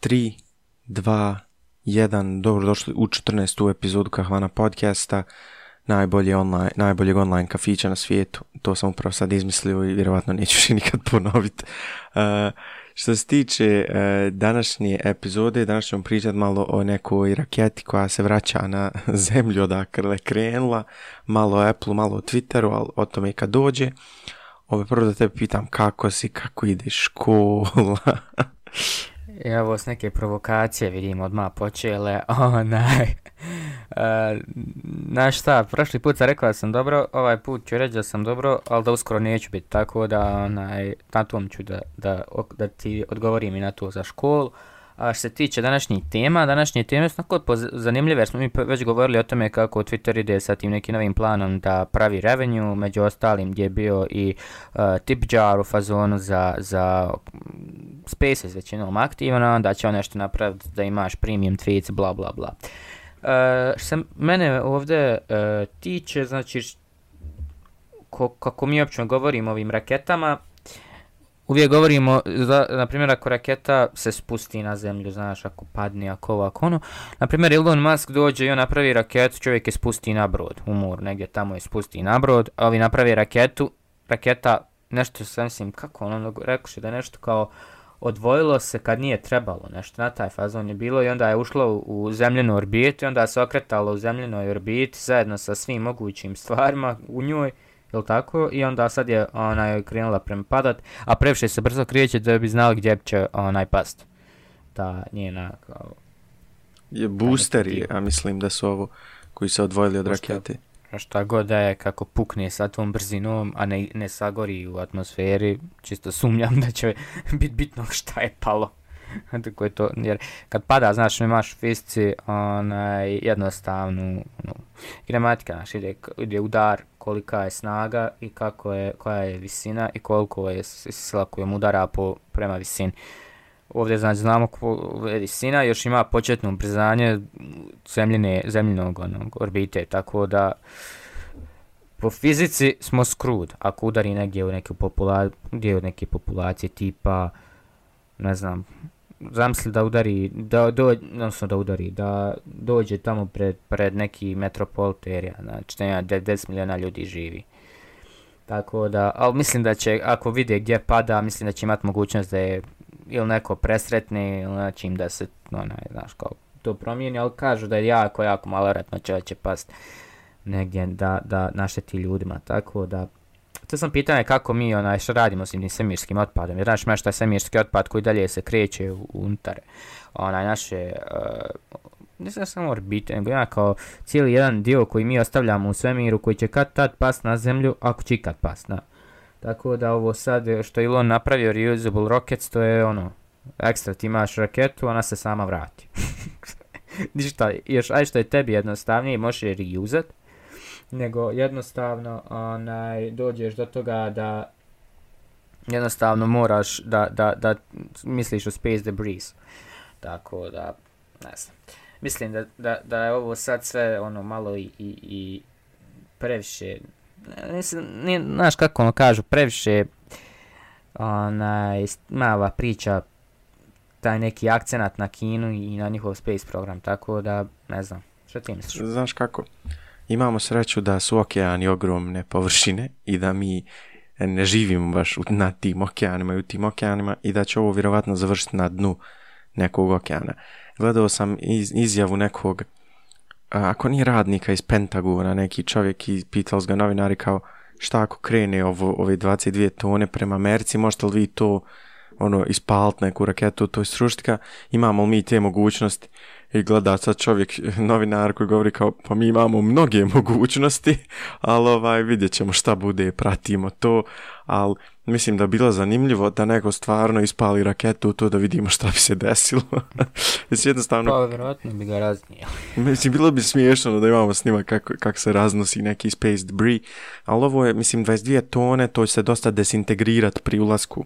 3, 2, 1, dobro došli u 14. epizodu Kahvana podcasta, najbolje online, najboljeg online kafića na svijetu. To sam upravo sad izmislio i vjerovatno neću še nikad ponoviti. Uh, e, što se tiče uh, današnje epizode, danas ćemo pričati malo o nekoj raketi koja se vraća na zemlju odakle krenula, malo o Apple, malo o Twitteru, ali o tome kad dođe. Ove prvo da te pitam kako si, kako ide škola. E, evo s neke provokacije vidim odmah počele, onaj, uh, na šta, prošli put sam rekao da sam dobro, ovaj put ću reći da sam dobro, ali da uskoro neću biti tako da, onaj, na tom ću da, da, da ti odgovorim i na to za školu. A što se tiče današnjih tema, današnje teme su tako zanimljive jer smo mi već govorili o tome kako Twitter ide sa tim nekim novim planom da pravi revenue, među ostalim gdje je bio i uh, tip jar u fazonu za, za mm, Spaces većinom aktivno, da će on nešto napraviti da imaš premium tweets, bla bla bla. Uh, što se mene ovdje uh, e, tiče, znači, ko, kako mi uopće govorimo o ovim raketama, uvijek govorimo, za, na primjer, ako raketa se spusti na zemlju, znaš, ako padne, ako ovako ono. Na primjer, Elon Musk dođe i on napravi raketu, čovjek je spusti na brod, u mor, negdje tamo je spusti na brod, a ovi napravi raketu, raketa, nešto sam mislim, kako ono, ono rekao da nešto kao, odvojilo se kad nije trebalo, nešto na taj fazon je bilo i onda je ušlo u, u zemljenu orbitu i onda se okretalo u zemljenoj orbiti zajedno sa svim mogućim stvarima u njoj, jel tako? I onda sad je onaj krenula prema padat, a previše se brzo krijeće da bi znali gdje će onaj past. Ta njena kao... Je boosteri, ja mislim da su ovo koji se odvojili od rakete. Šta god da je kako pukne sa tom brzinom, a ne, ne sagori u atmosferi, čisto sumnjam da će biti bitno šta je palo. Tako je to, jer kad pada, znaš, imaš u fizici onaj, jednostavnu ono, gramatika, znaš, ide, ide udar, kolika je snaga i kako je, koja je visina i koliko je sila kojom udara po, prema visini. Ovdje znači znamo koja je visina, još ima početno ubrzanje zemljine, zemljinog onog, orbite, tako da po fizici smo skrud, ako udari negdje u neke, popula, gdje u neke populacije tipa, ne znam, zamisli da udari, da, do, odnosno da udari, da dođe tamo pred, pred neki metropoliterija, znači nema ima 10 ljudi živi. Tako da, ali mislim da će, ako vide gdje pada, mislim da će imati mogućnost da je ili neko presretne, ili znači im da se, onaj, znaš, kao to promijeni, ali kažu da je jako, jako malo vratno će, će past negdje da, da našteti ljudima, tako da, To sam pitanje kako mi onaj što radimo s tim svemirskim otpadom. Jer znaš šta je svemirski otpad koji dalje se kreće unutar onaj naše uh, eh, ne znam samo orbite, nego ja kao cijeli jedan dio koji mi ostavljamo u svemiru koji će kad tad pas na zemlju ako će kad pas, na. Tako da ovo sad što je Elon napravio reusable rockets to je ono ekstra ti imaš raketu ona se sama vrati. Ništa, još aj što je tebi jednostavnije možeš je reusat nego jednostavno onaj dođeš do toga da jednostavno moraš da, da, da misliš o space debris. Tako da, ne znam. Mislim da, da, da je ovo sad sve ono malo i, i, i previše, mislim, ne, znaš kako ono kažu, previše onaj, mala priča taj neki akcenat na Kinu i na njihov space program, tako da, ne znam, što ti misliš? Znaš kako, imamo sreću da su okeani ogromne površine i da mi ne živimo baš na tim okeanima i u tim okeanima i da će ovo vjerovatno završiti na dnu nekog okeana. Gledao sam iz, izjavu nekog, a, ako nije radnika iz Pentagona, neki čovjek i pitao ga novinari kao šta ako krene ovo, ove 22 tone prema Americi, možete li vi to ono, ispalt neku raketu, to je sruštika, imamo mi te mogućnosti i gleda sad čovjek, novinar koji govori kao, pa mi imamo mnoge mogućnosti, ali ovaj, vidjet ćemo šta bude, pratimo to, ali mislim da bilo zanimljivo da neko stvarno ispali raketu to da vidimo šta bi se desilo. mislim, jednostavno... Pa, vjerojatno bi ga raznijeli. mislim, bilo bi smiješno da imamo snima kako, kako se raznosi neki space debris, ali ovo je, mislim, 22 tone, to će se dosta desintegrirati pri ulasku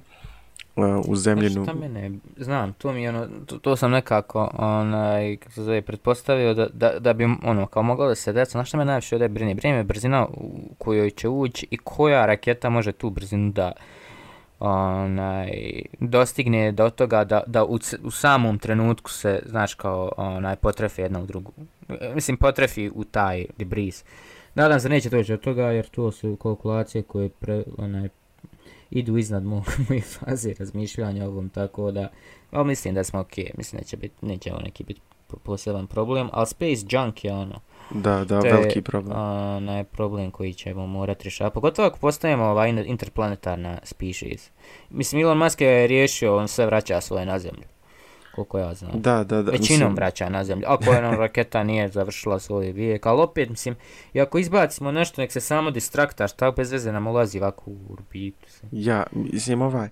E, u zemljinu. Šta mene, znam, to mi ono, to, to sam nekako, onaj, kako se zove, pretpostavio da, da, da bi, ono, kao moglo da se deca, znaš šta me najviše ovdje brine? Brine me brzina u kojoj će ući i koja raketa može tu brzinu da, onaj, dostigne do toga da, da u, u samom trenutku se, znaš, kao onaj, potrefi jedna u drugu. Mislim, potrefi u taj debris. Nadam se neće doći od toga, jer to su kalkulacije koje pre, onaj, idu iznad moje faze razmišljanja ovom, tako da, ali mislim da smo ok, mislim da će biti, neće ovo neki biti poseban problem, ali Space Junk je ono, Da, da, te, veliki problem. Onaj problem koji ćemo morati rješavati. Pogotovo ako postajemo ovaj interplanetarna species. Mislim, Elon Musk je riješio, on sve vraća svoje na zemlju. Koliko ja znam. Da, da, da. Većinom mislim... vraća na zemlju. Ako je nam raketa nije završila svoj vijek. Ali opet, mislim, i ako izbacimo nešto, nek se samo distrakta, šta bez veze nam ulazi ovako u orbitu. Ja, mislim, ovaj...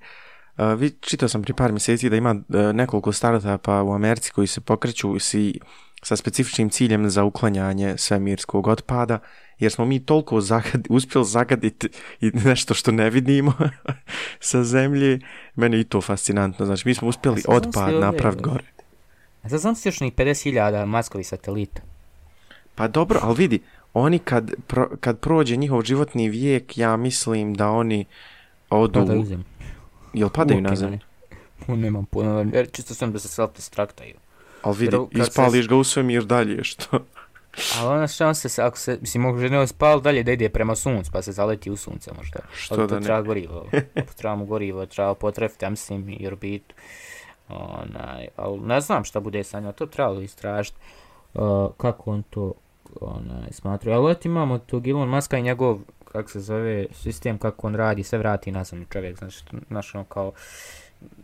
Uh, vi, čitao sam pri par mjeseci da ima uh, nekoliko startupa u Americi koji se pokreću si sa specifičnim ciljem za uklanjanje svemirskog otpada, jer smo mi toliko zagad, uspjeli zagaditi i nešto što ne vidimo sa zemlje, meni i to fascinantno. Znači, mi smo uspjeli ja otpad napraviti gore. A sad znam se još ni 50.000 maskovi satelita. Pa dobro, ali vidi, oni kad, pro, kad prođe njihov životni vijek, ja mislim da oni odu... Padaju zemlju. Jel padaju na zemlju? Nemam puno, čisto sam da se self-destruktaju. Ali vidi, ispališ se... ga u svemir dalje, što? Ali ona šanse se, ako se, mislim, mogu žene spal dalje da ide prema suncu, pa se zaleti u sunce možda. Što Ali da ne? Treba gorivo, treba mu gorivo, treba potrefiti, ja mislim, i orbitu. Onaj, ali ne znam šta bude sa njom, to trebalo istražiti. Uh, kako on to onaj, smatruje. Ali eto imamo tog Elon Muska i njegov, kako se zove, sistem, kako on radi, sve vrati nazad čovjek, znači, znaš, ono kao,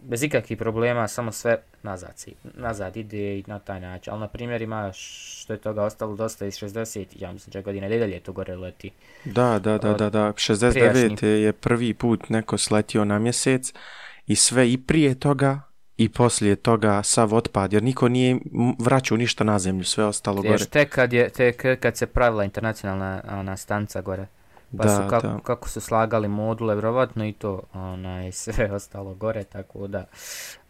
bez ikakvih problema, samo sve nazad, si, nazad ide i na taj način. Ali, na primjer, ima što je toga ostalo dosta iz 60, ja mislim, čak godine, da to gore leti. Da, da, da, da, da. 69. Prijašnji. je prvi put neko sletio na mjesec i sve i prije toga i poslije toga sav otpad, jer niko nije vraćao ništa na zemlju, sve ostalo gore. Tek kad, je, tek kad se pravila internacionalna ona, stanca gore. Pa da, su kako, da. kako su slagali module, vjerovatno i to onaj, sve ostalo gore, tako da,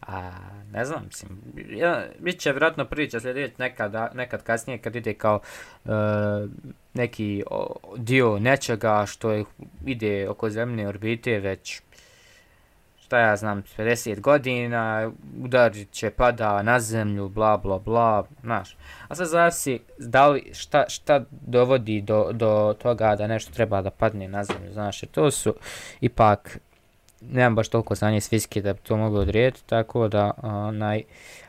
a, ne znam, mislim, ja, bit će vjerojatno priča sljedeći nekad, nekad kasnije kad ide kao uh, neki o, dio nečega što je, ide oko zemlje orbite već šta ja znam, 50 godina, udar će pada na zemlju, bla, bla, bla, znaš. A sad zavisi da li, šta, šta dovodi do, do toga da nešto treba da padne na zemlju, znaš, jer to su ipak, nemam baš toliko znanje s fizike da bi to mogu odrijeti, tako da, onaj,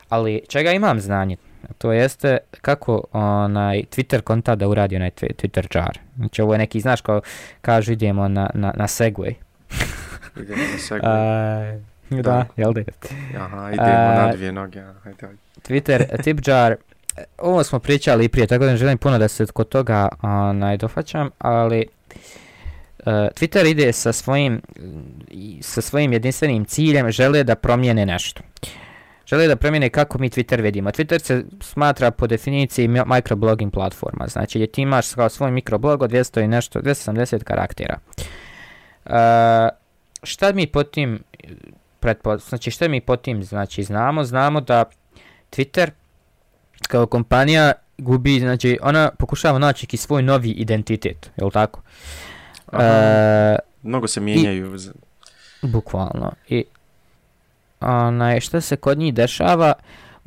ali čega imam znanje, to jeste kako onaj Twitter konta da uradi onaj Twitter jar. Znači ovo je neki, znaš, kao kažu idemo na, na, na Segway. Idemo na. Uh, da, jel da? Aha, idemo uh, na dvije noge. Ajde, ajde. Twitter, tipjar, ovo smo pričali i prije, tako da ne želim puno da se kod toga onaj, dofaćam, ali uh, Twitter ide sa svojim, sa svojim jedinstvenim ciljem, žele da promijene nešto. Žele da promijene kako mi Twitter vidimo. Twitter se smatra po definiciji microblogging platforma, znači gdje ti imaš kao svoj mikroblog od 200 i nešto, 270 karaktera. Uh, šta mi po tim znači šta mi po tim znači znamo? Znamo da Twitter kao kompanija gubi znači ona pokušava naći neki svoj novi identitet je l' tako? Aha, e, mnogo se mijenjaju. i, bukvalno. I onaj šta se kod njih dešava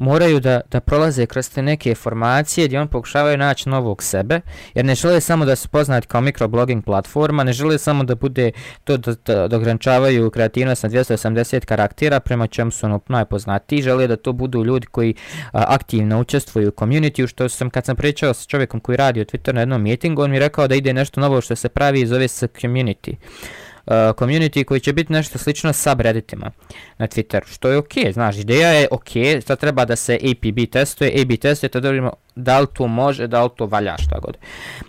moraju da, da prolaze kroz te neke formacije gdje on pokušavaju naći novog sebe, jer ne žele samo da se poznati kao mikroblogging platforma, ne žele samo da bude to da, da, da ograničavaju kreativnost na 280 karaktera, prema čemu su ono najpoznatiji, žele da to budu ljudi koji a, aktivno učestvuju u community, što sam kad sam pričao sa čovjekom koji radi u Twitter na jednom meetingu, on mi rekao da ide nešto novo što se pravi i zove se community. Uh, community koji će biti nešto slično sa subredditima na Twitter, što je okej, okay, znaš, ideja je okej, okay, sad treba da se APB testuje, AB testuje, tada da vidimo da li to može, da li to valja, šta god.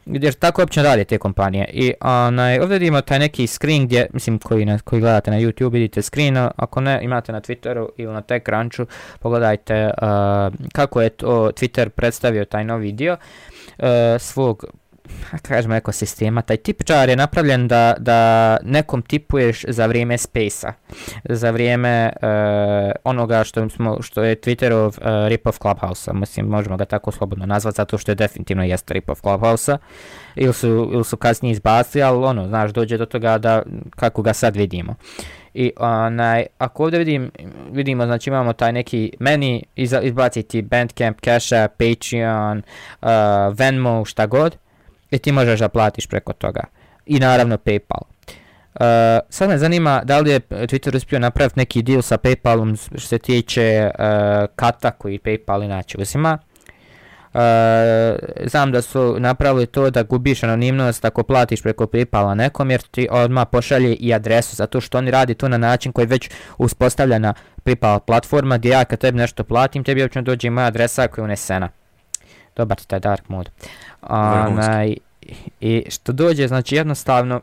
Jer tako uopće radi te kompanije. I onaj, ovdje vidimo taj neki screen gdje, mislim, koji, na, koji gledate na YouTube, vidite screen, ako ne, imate na Twitteru ili na TechCrunchu, pogledajte uh, kako je to Twitter predstavio taj novi dio uh, svog kažemo ekosistema, taj tipčar je napravljen da, da nekom tipuješ za vrijeme space-a, za vrijeme uh, onoga što, smo, što je Twitterov eh, uh, rip of Clubhouse-a, mislim, možemo ga tako slobodno nazvati, zato što je definitivno jeste rip of Clubhouse-a, ili su, ili su kasnije izbacili, ali ono, znaš, dođe do toga da, kako ga sad vidimo. I onaj, ako ovdje vidim, vidimo, znači imamo taj neki meni, izbaciti Bandcamp, Cash App, Patreon, uh, Venmo, šta god, i ti možeš da platiš preko toga. I naravno PayPal. Uh, sad me zanima da li je Twitter uspio napraviti neki deal sa PayPalom što se tiče uh, kata koji PayPal inače uzima. Uh, znam da su napravili to da gubiš anonimnost ako platiš preko PayPala nekom jer ti odmah pošalje i adresu zato što oni radi to na način koji već uspostavljena PayPal platforma gdje ja kad tebi nešto platim tebi obično dođe moja adresa koja je unesena. Dobar taj dark mode. Onaj, I što dođe, znači jednostavno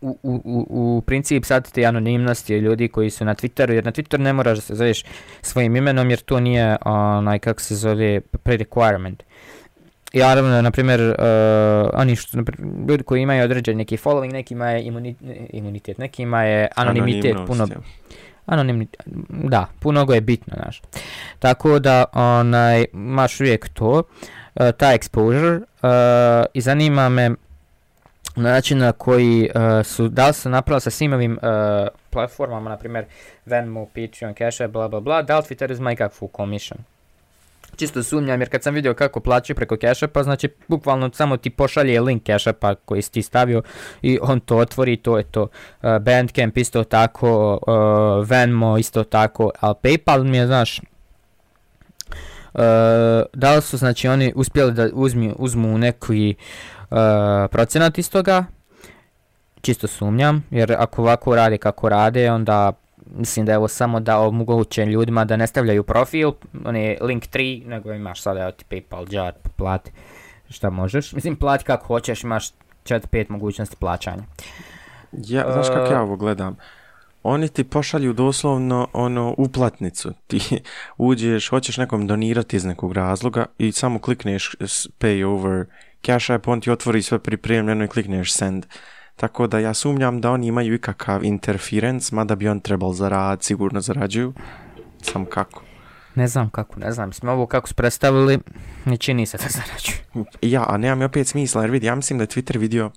u, u, u, princip sad te anonimnosti ljudi koji su na Twitteru, jer na Twitteru ne moraš da se zoveš svojim imenom, jer to nije onaj, kako se zove, pre-requirement. I naravno, na primjer, uh, oni što, naprimjer, ljudi koji imaju određen neki following, neki ima imunitet, neki ima je anonimitet, puno anonimni, da, puno go je bitno, znaš. Tako da, onaj, maš uvijek to, e, uh, ta exposure, uh, i zanima me, način na koji uh, su, da li su napravili sa svim ovim uh, platformama, na primjer Venmo, Patreon, Cash, bla bla bla, da li Twitter uzma ikakvu commission? Čisto sumnjam jer kad sam vidio kako plaćaju preko Cash pa znači bukvalno samo ti pošalje link Cash pa koji si ti stavio i on to otvori to je to. Uh, Bandcamp isto tako, uh, Venmo isto tako, ali Paypal mi je, znaš, Uh, da li su znači oni uspjeli da uzmi, uzmu neki uh, procenat iz toga, čisto sumnjam, jer ako ovako rade kako rade, onda mislim da je ovo samo da omoguće ljudima da ne stavljaju profil, on je link 3, nego imaš sada evo ti Paypal, jar, plati, šta možeš. Mislim, plati kako hoćeš, imaš 4-5 mogućnosti plaćanja. Ja, znaš kako ja ovo gledam? Oni ti pošalju doslovno ono uplatnicu. Ti uđeš, hoćeš nekom donirati iz nekog razloga i samo klikneš pay over Cash App, on ti otvori sve pripremljeno i klikneš send. Tako da ja sumnjam da oni imaju ikakav interference, mada bi on trebal zarad, sigurno zarađuju. Sam kako? Ne znam kako, ne znam. Smo ovo kako su predstavili, ne čini se da zarađuju. Ja, a nemam opet smisla, jer vidi, ja mislim da je Twitter vidio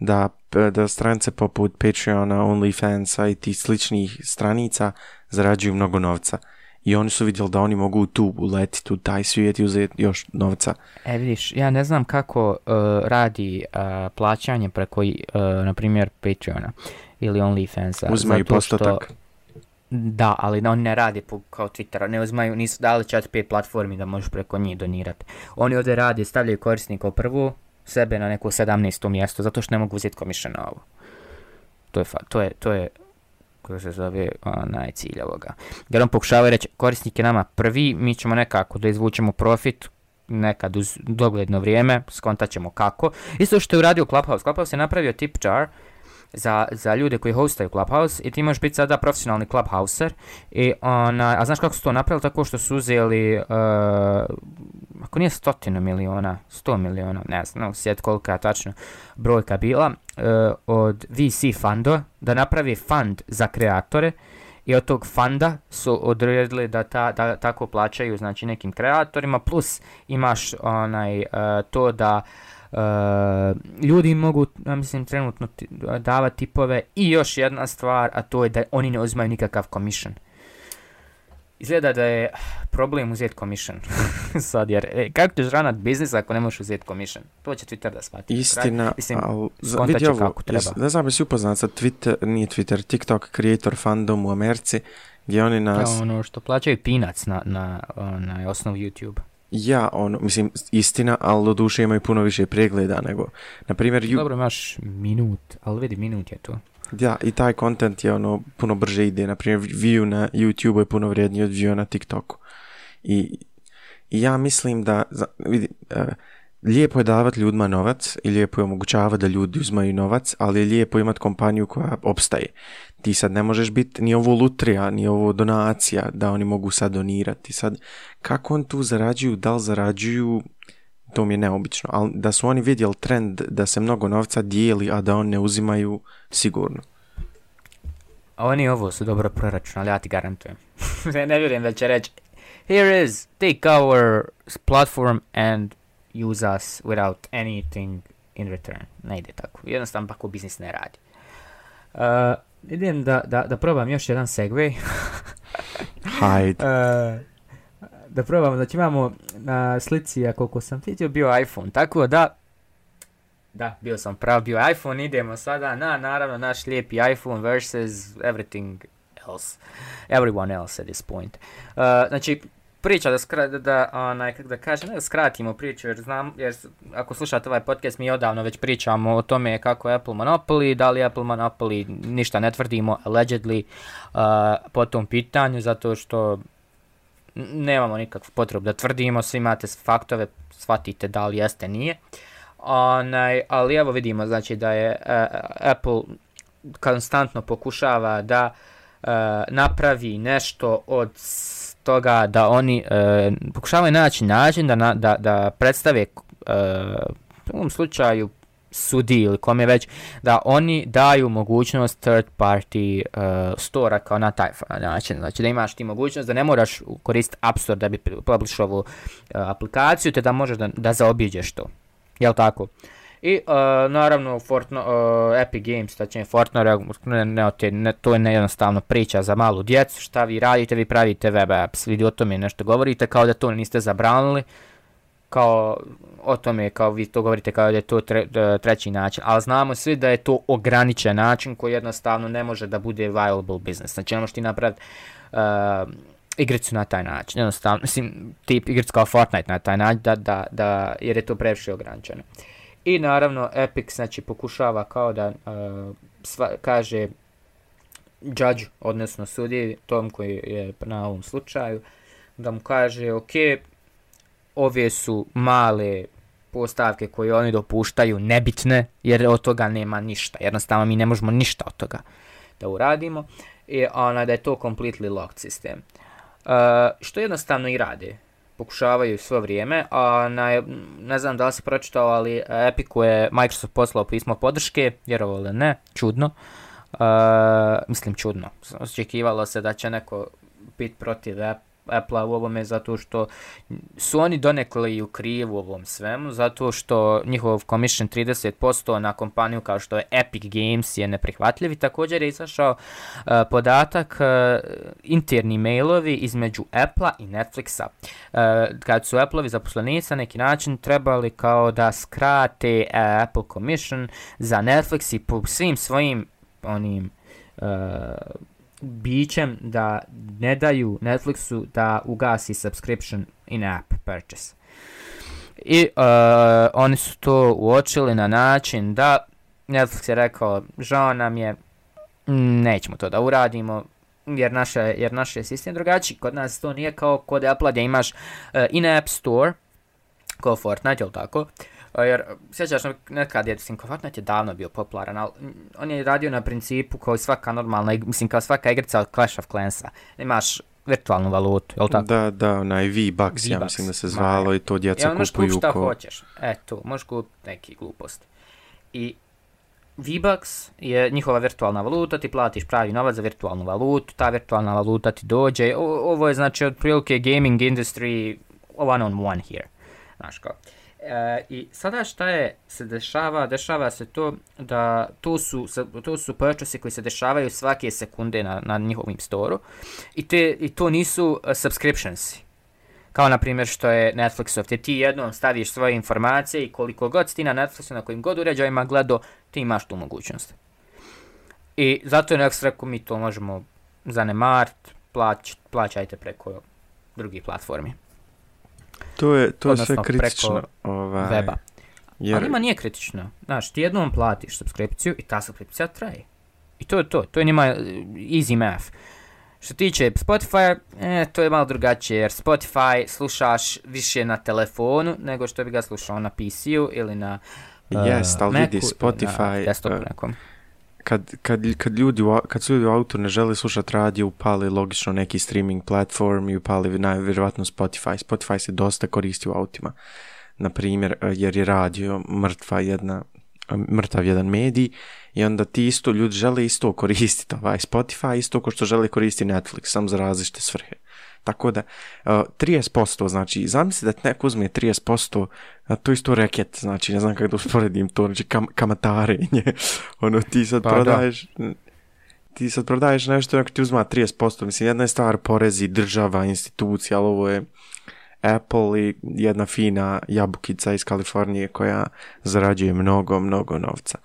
da, da stranice poput Patreona, OnlyFansa i ti sličnih stranica zarađuju mnogo novca i oni su vidjeli da oni mogu tu uletiti u taj svijet i uzeti još novca. E vidiš, ja ne znam kako uh, radi uh, plaćanje preko, uh, na primjer, Patreona ili OnlyFansa. Uzmaju postotak. Što, da, ali oni ne radi po, kao Twittera, ne uzmaju, nisu dali čat pet platformi da možeš preko njih donirati. Oni ovdje radi, stavljaju korisnika prvu, sebe na neko 17. mjesto, zato što ne mogu uzeti komišan na ovo. To je, to je, to je koja se zove onaj cilj ovoga. Jer on pokušava reći korisnik je nama prvi, mi ćemo nekako da izvučemo profit nekad uz dogledno vrijeme, skontat ćemo kako. Isto što je uradio Clubhouse. Clubhouse je napravio tip jar, za, za ljude koji hostaju Clubhouse i ti možeš biti sada profesionalni Clubhouser i ona, a znaš kako su to napravili? Tako što su uzeli uh, ako nije stotinu miliona, sto miliona, ne znam, no, kolika je tačno brojka bila, uh, od VC fundo da napravi fund za kreatore i od tog fanda su odredili da, ta, da tako plaćaju znači nekim kreatorima, plus imaš onaj uh, to da uh, ljudi mogu, ja mislim, trenutno davati tipove. I još jedna stvar, a to je da oni ne uzimaju nikakav commission. Izgleda da je problem uzeti commission sad jer e, kako ćeš ranat biznis ako ne možeš uzeti commission? To će Twitter da shvati. Istina Mislim, al vidi ovo kako treba. ne znam si upoznat sa Twitter nije Twitter TikTok creator fandom u Americi gdje oni nas ja, ono što plaćaju peanuts na, na, na osnovu YouTube Ja, ono, mislim, istina, ali do duše imaju puno više pregleda nego, na primjer... Dobro, imaš minut, ali vidi, minut je to. Ja, i taj content je ono puno brže ide. Naprimjer, view na YouTube je puno vrijedniji od view na TikToku. I, i ja mislim da, vidi, uh, lijepo je davati ljudima novac i lijepo je omogućavati da ljudi uzmaju novac, ali je lijepo imati kompaniju koja opstaje. Ti sad ne možeš biti ni ovo lutrija, ni ovo donacija da oni mogu sad donirati. Sad, kako on tu zarađuju, da li zarađuju, to mi je neobično, ali da su oni vidjeli trend da se mnogo novca dijeli, a da on ne uzimaju, sigurno. A oni ovo su dobro proračunali, ja ti garantujem. ne vjerujem da će reći, here is, take our platform and use us without anything in return. Ne ide tako. Jednostavno, pa ko biznis ne radi. Uh, idem da, da, da probam još jedan segway. Hajde. Uh, da probamo, znači imamo na slici, a koliko sam vidio, bio iPhone, tako da, da, bio sam prav, bio iPhone, idemo sada na, naravno, naš lijepi iPhone versus everything else, everyone else at this point. Uh, znači, priča da skra, da, da onaj kako da kažem da skratimo priču jer znam jer ako slušate ovaj podcast mi odavno već pričamo o tome kako je Apple monopoly da li Apple monopoly ništa ne tvrdimo allegedly uh, po tom pitanju zato što nemamo nikakvu potrebu da tvrdimo svi imate faktove shvatite da li jeste nije. Onaj ali evo vidimo znači da je uh, Apple konstantno pokušava da uh, Eh, napravi nešto od toga da oni e, pokušavaju naći način da, na, da, da predstave e, u ovom slučaju sudi ili kome već da oni daju mogućnost third party uh, stora kao na taj način. Znači da imaš ti mogućnost da ne moraš koristiti App Store da bi publish ovu uh, aplikaciju te da možeš da, da zaobiđeš to. Jel tako? Uh, I uh, naravno Fortno, uh, Epic Games, tačnije Fortnite, ne, ne, ne, ne, to je nejednostavno priča za malu djecu, šta vi radite, vi pravite web apps, vidi o tome nešto govorite, kao da to niste zabranili, kao o tome, kao vi to govorite kao da je to tre, treći način, ali znamo svi da je to ograničen način koji jednostavno ne može da bude viable business, znači ne možeš ti napraviti uh, igricu na taj način, jednostavno, mislim, tip igricu kao Fortnite na taj način, da, da, da, jer je to previše ograničeno. Uh, I naravno Epic znači pokušava kao da uh, sva, kaže judge, odnosno sudi tom koji je na ovom slučaju, da mu kaže ok, ove su male postavke koje oni dopuštaju nebitne, jer od toga nema ništa. Jednostavno mi ne možemo ništa od toga da uradimo. I ona da je to completely locked sistem. Uh, e, što jednostavno i rade pokušavaju svo vrijeme, a na, ne znam da li si pročitao, ali Epiku je Microsoft poslao pismo podrške, vjerovo ili ne, čudno. Uh, mislim čudno, očekivalo se da će neko biti protiv Apple u ovome zato što su oni donekli u krivu u ovom svemu, zato što njihov commission 30% na kompaniju kao što je Epic Games je neprihvatljiv i također je izašao uh, podatak uh, interni mailovi između Apple i Netflixa. Uh, e, kad su Apple-ovi zaposlenici na neki način trebali kao da skrate uh, Apple commission za Netflix i po svim svojim onim uh, bićem da ne daju Netflixu da ugasi subscription in app purchase. I uh, oni su to uočili na način da Netflix je rekao, žao nam je, nećemo to da uradimo, jer naša jer naš je sistem drugačiji. Kod nas to nije kao kod Apple gdje imaš uh, in-app store, kao Fortnite, jel tako, uh, jer sjećaš nekad je, mislim, Fortnite je davno bio popularan, ali on je radio na principu kao svaka normalna, mislim, kao svaka igrica od Clash of Clansa. Imaš virtualnu valutu, je tako? Da, da, onaj V-Bucks, ja mislim da se zvalo Ma, i to djeca kupuju ko... Ja, možeš šta ko... hoćeš, e, tu, možeš kupiti neki glupost. I V-Bucks je njihova virtualna valuta, ti platiš pravi novac za virtualnu valutu, ta virtualna valuta ti dođe, o, ovo je znači od prilike gaming industry one on one here, znaš kao. E, I sada šta je se dešava? Dešava se to da to su, to su purchase koji se dešavaju svake sekunde na, na njihovim storu i, te, i to nisu e, uh, subscriptions. Kao na primjer što je Netflixov, te ti jednom staviš svoje informacije i koliko god ti na Netflixu na kojim god uređajima gledao, ti imaš tu mogućnost. I zato je Netflix rekao mi to možemo zanemart, plać, plaćajte preko drugih platformi. To je to je sve kritično, ovaj. Weba. Jer... Ali ima nije kritično. Znaš, ti jednom platiš subskripciju i ta subskripcija traje. I to je to. To je njima eh, easy math. Što tiče Spotify, e, to je malo drugačije, jer Spotify slušaš više na telefonu nego što bi ga slušao na PC-u ili na uh, yes, ali vidi, Spotify, na desktopu uh, nekom kad, kad, kad, ljudi, kad su ljudi u autu ne žele slušati radio, upali logično neki streaming platform i upali najvjerovatno Spotify. Spotify se dosta koristi u autima. Na primjer, e, jer je radio mrtva jedna, e, mrtav jedan medij i onda ti isto ljudi žele isto koristiti ovaj Spotify isto ko što žele koristiti Netflix, sam za različite svrhe. Tako da, uh, 30%, znači, zamisli da ti neko uzme 30%, a to isto reket, znači, ne znam kako da usporedim to, znači, kam, kamatarenje, ono, ti sad pa prodaješ, da. ti sad prodaješ nešto, ako ti uzma 30%, mislim, jedna je stvar porezi, država, institucija, ali ovo je Apple i jedna fina jabukica iz Kalifornije koja zarađuje mnogo, mnogo novca.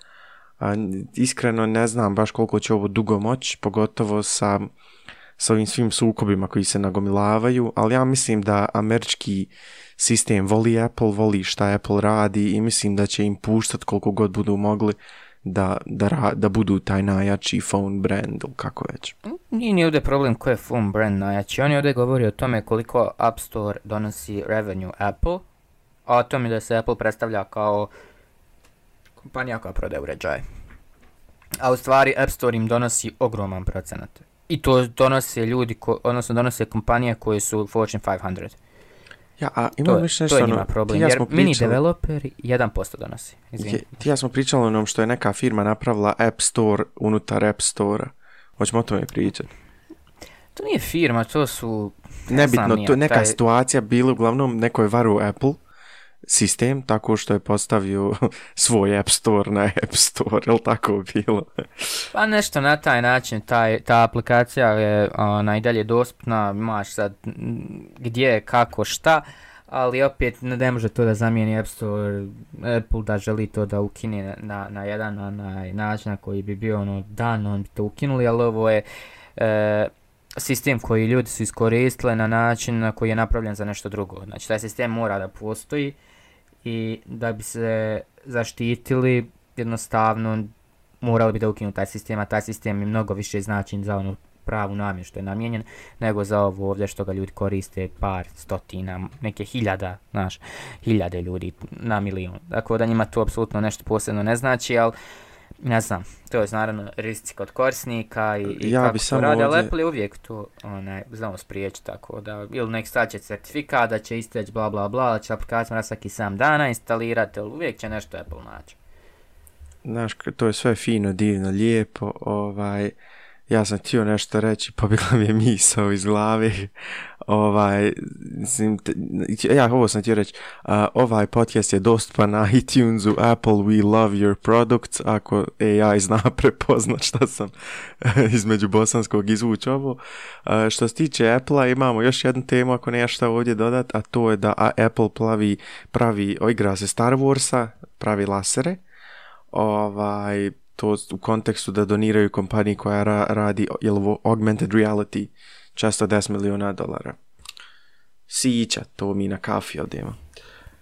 A, iskreno ne znam baš koliko će ovo dugo moći, pogotovo sa, sa ovim svim sukobima koji se nagomilavaju, ali ja mislim da američki sistem voli Apple, voli šta Apple radi i mislim da će im puštati koliko god budu mogli da, da, ra, da budu taj najjači phone brand ili kako već. Nije ni ovdje problem ko je phone brand najjači. Oni ovdje govori o tome koliko App Store donosi revenue Apple, a o tome da se Apple predstavlja kao kompanija koja prodaje uređaje. A u stvari App Store im donosi ogroman procenat. I to donose ljudi, ko, odnosno donose kompanije koje su Fortune 500. Ja, a imam To, više to je ono, njima problem, ti ja jer smo mini pričali- developeri 1% donosi. Izvini. Ti ja smo pričali onom što je neka firma napravila App Store unutar App Store-a. Hoćemo o tome pričati. To nije firma, to su... ne Nebitno, znam to je neka taj- situacija bila uglavnom neko je varu Apple sistem tako što je postavio svoj App Store na App Store, je li tako bilo? Pa nešto na taj način, taj, ta aplikacija je ona, i dalje dostupna, imaš sad gdje, kako, šta, ali opet ne, ne može to da zamijeni App Store, Apple da želi to da ukine na, na jedan onaj način na koji bi bio ono dan, on bi to ukinuli, ali ovo je e, sistem koji ljudi su iskoristili na način na koji je napravljen za nešto drugo. Znači taj sistem mora da postoji i da bi se zaštitili jednostavno morali bi da ukinu taj sistem, a taj sistem je mnogo više znači za onu pravu namjenu što je namijenjen, nego za ovo ovdje što ga ljudi koriste par stotina, neke hiljada, znaš, hiljade ljudi na milion. Tako da njima to apsolutno nešto posebno ne znači, ali ne znam, to je naravno rizici kod korisnika i, i Ja kako bi to samo ali ovdje- Apple je uvijek to onaj, znamo spriječiti tako da, ili nek staće certifikat da će isteći bla bla bla, da će aplikacija mora svaki 7 dana instalirati, ali uvijek će nešto Apple naći. Znaš, to je sve fino, divno, lijepo, ovaj, ja sam htio nešto reći, pobjegla mi je misao iz glave, ovaj, mislim, ja ovo sam ti reći, uh, ovaj podcast je dostupan na iTunesu, Apple, we love your products, ako AI zna prepoznat šta sam između bosanskog izvuć ovo. A, što se tiče Apple-a, imamo još jednu temu, ako ne šta ovdje dodat, a to je da a, Apple plavi, pravi, igra se Star Warsa, pravi lasere, ovaj, to u kontekstu da doniraju kompaniji koja ra, radi jel, augmented reality često 10 miliona dolara. Sića, to mi na kafi odijemo.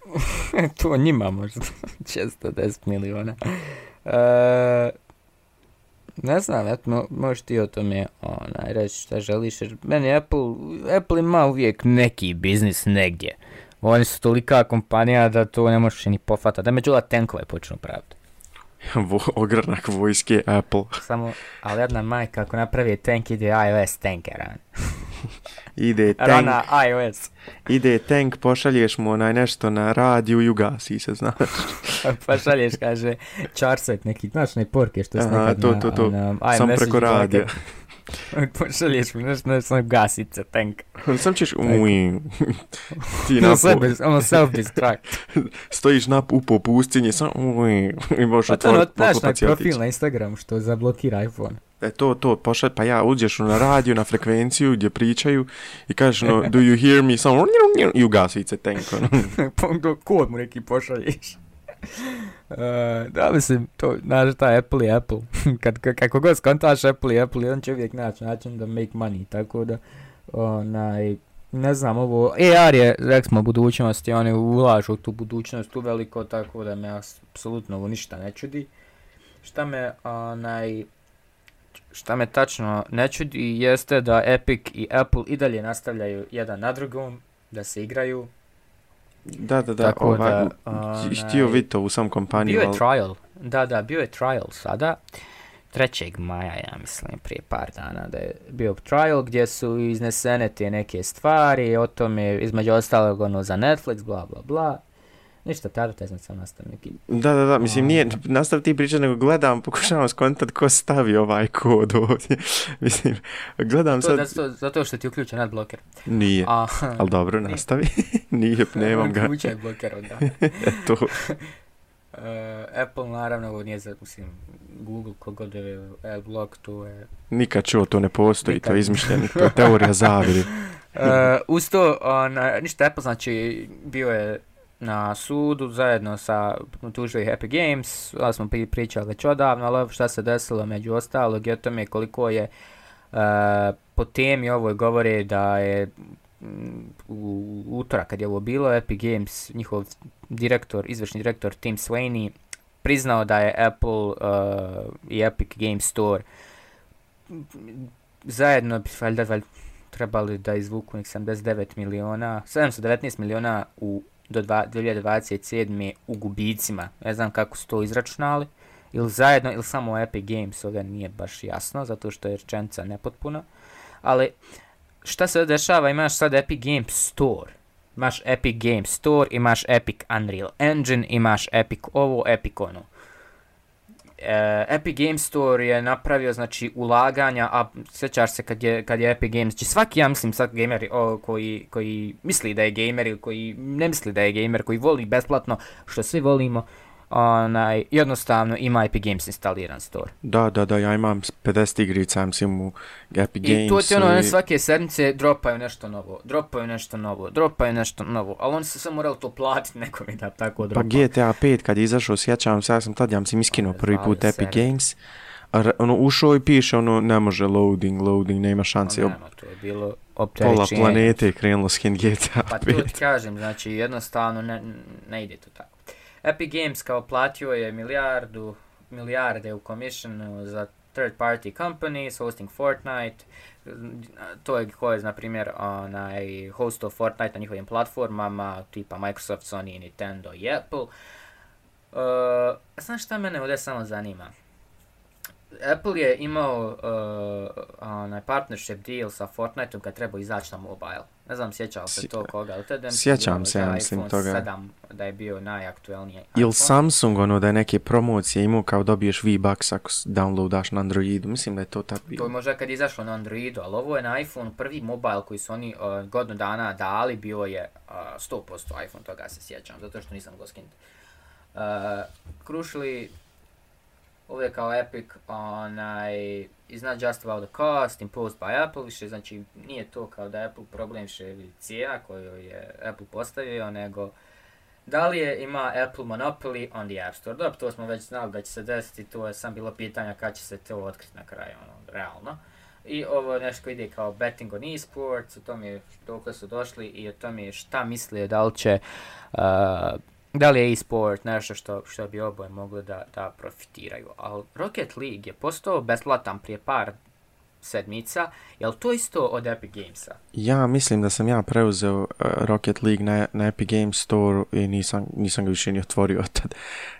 to njima možda 610 miliona. E, ne znam, eto, možeš ti o tome onaj, reći šta želiš, jer meni Apple, Apple ima uvijek neki biznis negdje. Oni su tolika kompanija da to ne možeš ni pofata, da međula tenkove počnu pravi. Vo, ogranak vojske Apple. Samo, ali jedna majka ako napravi tank ide iOS tanker, Ide tank, rana iOS. ide tank, pošalješ mu onaj nešto na radiju i ugasi se, znaš. pa šalješ, kaže, čarset neki, znaš, ne porke što se nekad to, na, to, to. na Sam iMessage preko radija. Pošalješ mi nešto, nešto, nešto gasice, tank. Sam ćeš, ui, ti Ono na po, bez, ono self-destruct. stojiš na u po pustinji, sam, ui, i možeš Pa to ono, otvoriti znaš, profil na Instagramu što zablokira iPhone. E to, to, pošalj, pa ja uđeš na radiju, na frekvenciju gdje pričaju i kažeš no, do you hear me, samo i ugasi se tank, ono. Pa kod mu neki pošalješ. Uh, da, mislim, to, znaš, ta Apple je Apple. Kad, kako god skontaš Apple je Apple, on će uvijek naći način da make money, tako da, onaj, ne znam, ovo, AR je, rek smo, budućnost i oni ulažu u tu budućnost tu veliko, tako da me apsolutno ovo ništa ne čudi. Šta me, onaj, šta me tačno ne čudi jeste da Epic i Apple i dalje nastavljaju jedan na drugom, da se igraju, Da, da, da, Tako ovaj, da, htio vidjeti to u sam kompaniju, Bio je trial, da, da, bio je trial sada, 3. maja, ja mislim, prije par dana da je bio trial gdje su iznesene te neke stvari, o tome, između ostalog, ono, za Netflix, bla, bla, bla. Ništa, tada te sam sam nastavio neki. Da, da, da, mislim, nije, nastav ti pričati, nego gledam, pokušavam skontat ko stavi ovaj kod ovdje. mislim, gledam To, sad, da, to, zato što ti uključen adblocker. nije, A, ali dobro, nastavi. nije, nemam ga, Uključen blocker onda. to, Apple naravno ovo nije za, mislim, Google kogod je Adblock, to je... Nikad čuo, to ne postoji, Nikad. to je izmišljeno, to je teorija zaviri. Uh, uz to, on, ništa Apple, znači, bio je na sudu zajedno sa tužio ih Epic Games, ali smo pri- pričali već odavno, ali šta se desilo među ostalog i o tome koliko je uh, po temi ovoj govore da je Mm, u utorak kad je ovo bilo Epic Games, njihov direktor, izvršni direktor Tim Sweeney priznao da je Apple uh, i Epic Games Store zajedno bi valjda, valjda trebali da izvuku nek 79 miliona, 719 miliona u do dva, 2027. u gubicima. Ne znam kako su to izračunali. Ili zajedno, ili samo Epic Games, ovdje nije baš jasno, zato što je rečenica nepotpuna. Ali, šta se dešava, imaš sad Epic Games Store. Imaš Epic Games Store, imaš Epic Unreal Engine, imaš Epic ovo, Epic ono. E, Epic Games Store je napravio znači ulaganja, a sjećaš se kad je, kad je Epic Games, znači svaki ja mislim sad gamer o, koji, koji misli da je gamer ili koji ne misli da je gamer, koji voli besplatno, što svi volimo, onaj, jednostavno ima Epic Games instaliran store. Da, da, da, ja imam 50 igrica, mislim, u Epic Games. I to ti ono, i- svake sedmice dropaju nešto novo, dropaju nešto novo, dropaju nešto novo, ali oni su samo morali to platiti nekome da tako Pa dropa. GTA 5 kad je izašao, sjećam se, ja sam tad, ja mislim, iskinuo prvi put Epic se. Games. A ono, ušao i piše, ono, ne može loading, loading, nema šanse. Ono, nema, to je bilo Pola opterećenje. planete je krenulo skin GTA Pa to ti 5. kažem, znači jednostavno ne, ne ide to tako. Epic Games kao platio je milijardu, milijarde u commission za third party companies hosting Fortnite. To je ko je, na primjer, onaj host of Fortnite na njihovim platformama, tipa Microsoft, Sony, Nintendo i Apple. Uh, znaš šta mene ovdje samo zanima? Apple je imao uh, onaj partnership deal sa Fortniteom kad treba izaći na mobile. Ne znam, sjećao se to koga, ali tada Sjećam se, ja mislim, toga. 7 da je bio najaktuelniji Ili iPhone. Samsung, ono, da je neke promocije imao kao dobiješ V-Bucks ako downloadaš na Androidu. Mislim da je to tako To je bilo. možda kad izašlo na Androidu, ali ovo je na iPhone prvi mobile koji su oni uh, godinu dana dali, bio je uh, 100% iPhone, toga se sjećam, zato što nisam go skinut. Uh, krušili ove kao Epic, onaj, is not just about the cost imposed by Apple, više, znači nije to kao da Apple problem više cijena koju je Apple postavio, nego da li je ima Apple monopoly on the App Store. Dobro, to smo već znali da će se desiti, to je sam bilo pitanja kad će se to otkriti na kraju, ono, realno. I ovo je nešto ide kao betting on esports, o tome je dokle su došli i o tome je šta misle da li će, uh, da li je e-sport nešto što, što bi oboje mogli da, da profitiraju. Ali Rocket League je postao besplatan prije par sedmica, je li to isto od Epic Gamesa? Ja mislim da sam ja preuzeo uh, Rocket League na, na Epic Games Store i nisam, nisam ga više ni otvorio od tad.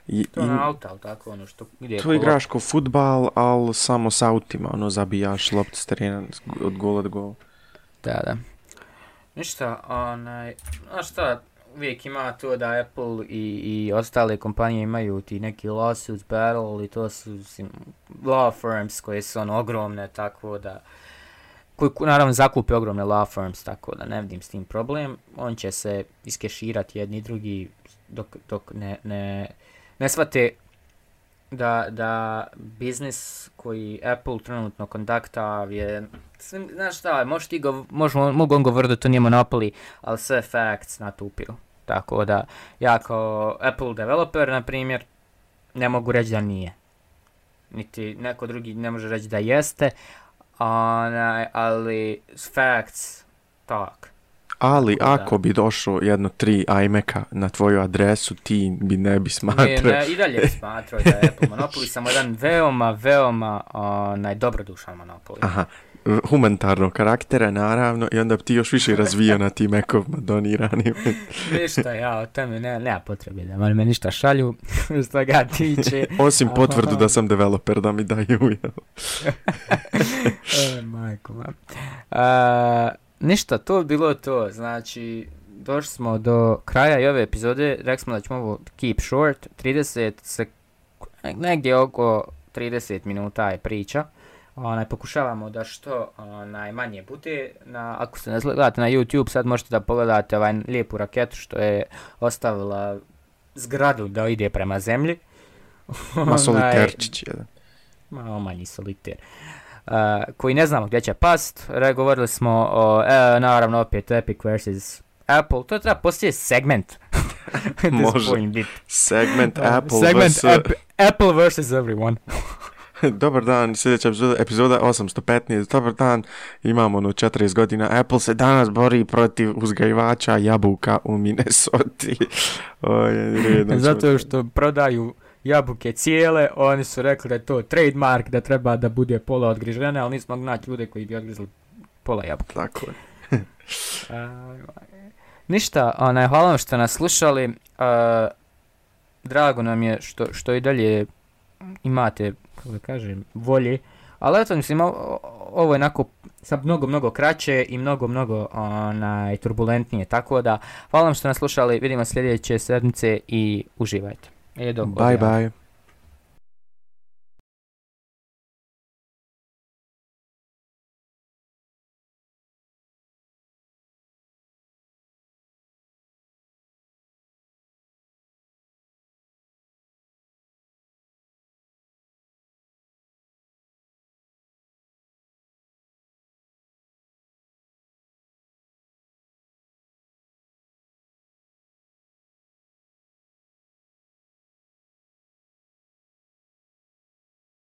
I, To je na auta, ali tako ono što gdje tu igraš ko futbal, ali samo s autima, ono, zabijaš loptu s terena od gola do gola. Da, da. Ništa, onaj, znaš šta, uvijek ima to da Apple i, i ostale kompanije imaju ti neki lawsuits battle i to su sim, law firms koje su ono ogromne, tako da koji naravno zakupe ogromne law firms, tako da ne vidim s tim problem. On će se iskeširati jedni i drugi dok, dok ne, ne, ne shvate da, da biznis koji Apple trenutno kondakta je, svim, znaš šta, možeš ti go, možemo, mogu on govoriti da to nije monopoli, ali sve facts na to upiru. Tako da, ja kao Apple developer, na primjer, ne mogu reći da nije. Niti neko drugi ne može reći da jeste, onaj, ali facts, tak. Ali da. ako bi došlo jedno tri iMac-a na tvoju adresu, ti bi ne bi Ne, smatrao. ne, i dalje bi smatrao da je Apple Monopoly samo jedan veoma, veoma onaj, dobrodušan Monopoly. Aha, humanitarnog karaktera, naravno, i onda bi ti još više razvijao na tim Mac-ovima doniranim. Ništa, ja o tome ne, nema potrebe da ali me ništa šalju što ga tiče. Osim potvrdu da sam developer, da mi daju. jel? e, majko, ma. A, ništa, to bilo to. Znači, došli smo do kraja i ove epizode. Rekli smo da ćemo ovo keep short. 30 se, negdje oko 30 minuta je priča. Onaj, pokušavamo da što onaj, manje bude. Na, ako se ne gledate na YouTube, sad možete da pogledate ovaj lijepu raketu što je ostavila zgradu da ide prema zemlji. Ma soliterčić jedan. Malo manji soliter. Uh, koji ne znamo gdje će past. Re, govorili smo o, e, naravno opet Epic vs. Apple. To treba postoje segment. Može. Segment Apple segment vs. Ap- Apple vs. everyone. Dobar dan, sljedeća epizoda, epizoda 815. Dobar dan, imamo ono 40 godina. Apple se danas bori protiv uzgajivača jabuka u Minnesota. Oj, redom Zato što prodaju jabuke cijele, oni su rekli da je to trademark, da treba da bude pola odgrižene, ali nismo naći ljude koji bi odgrizli pola jabuke. Tako je. Uh, ništa, onaj, hvala vam što nas slušali. Uh, drago nam je što, što i dalje imate, kako da kažem, volje. Ali eto, mislim, ovo je onako sad mnogo, mnogo kraće i mnogo, mnogo onaj, turbulentnije. Tako da, hvala vam što nas slušali. Vidimo sljedeće sedmice i uživajte. E, dok Bye odjavim. bye.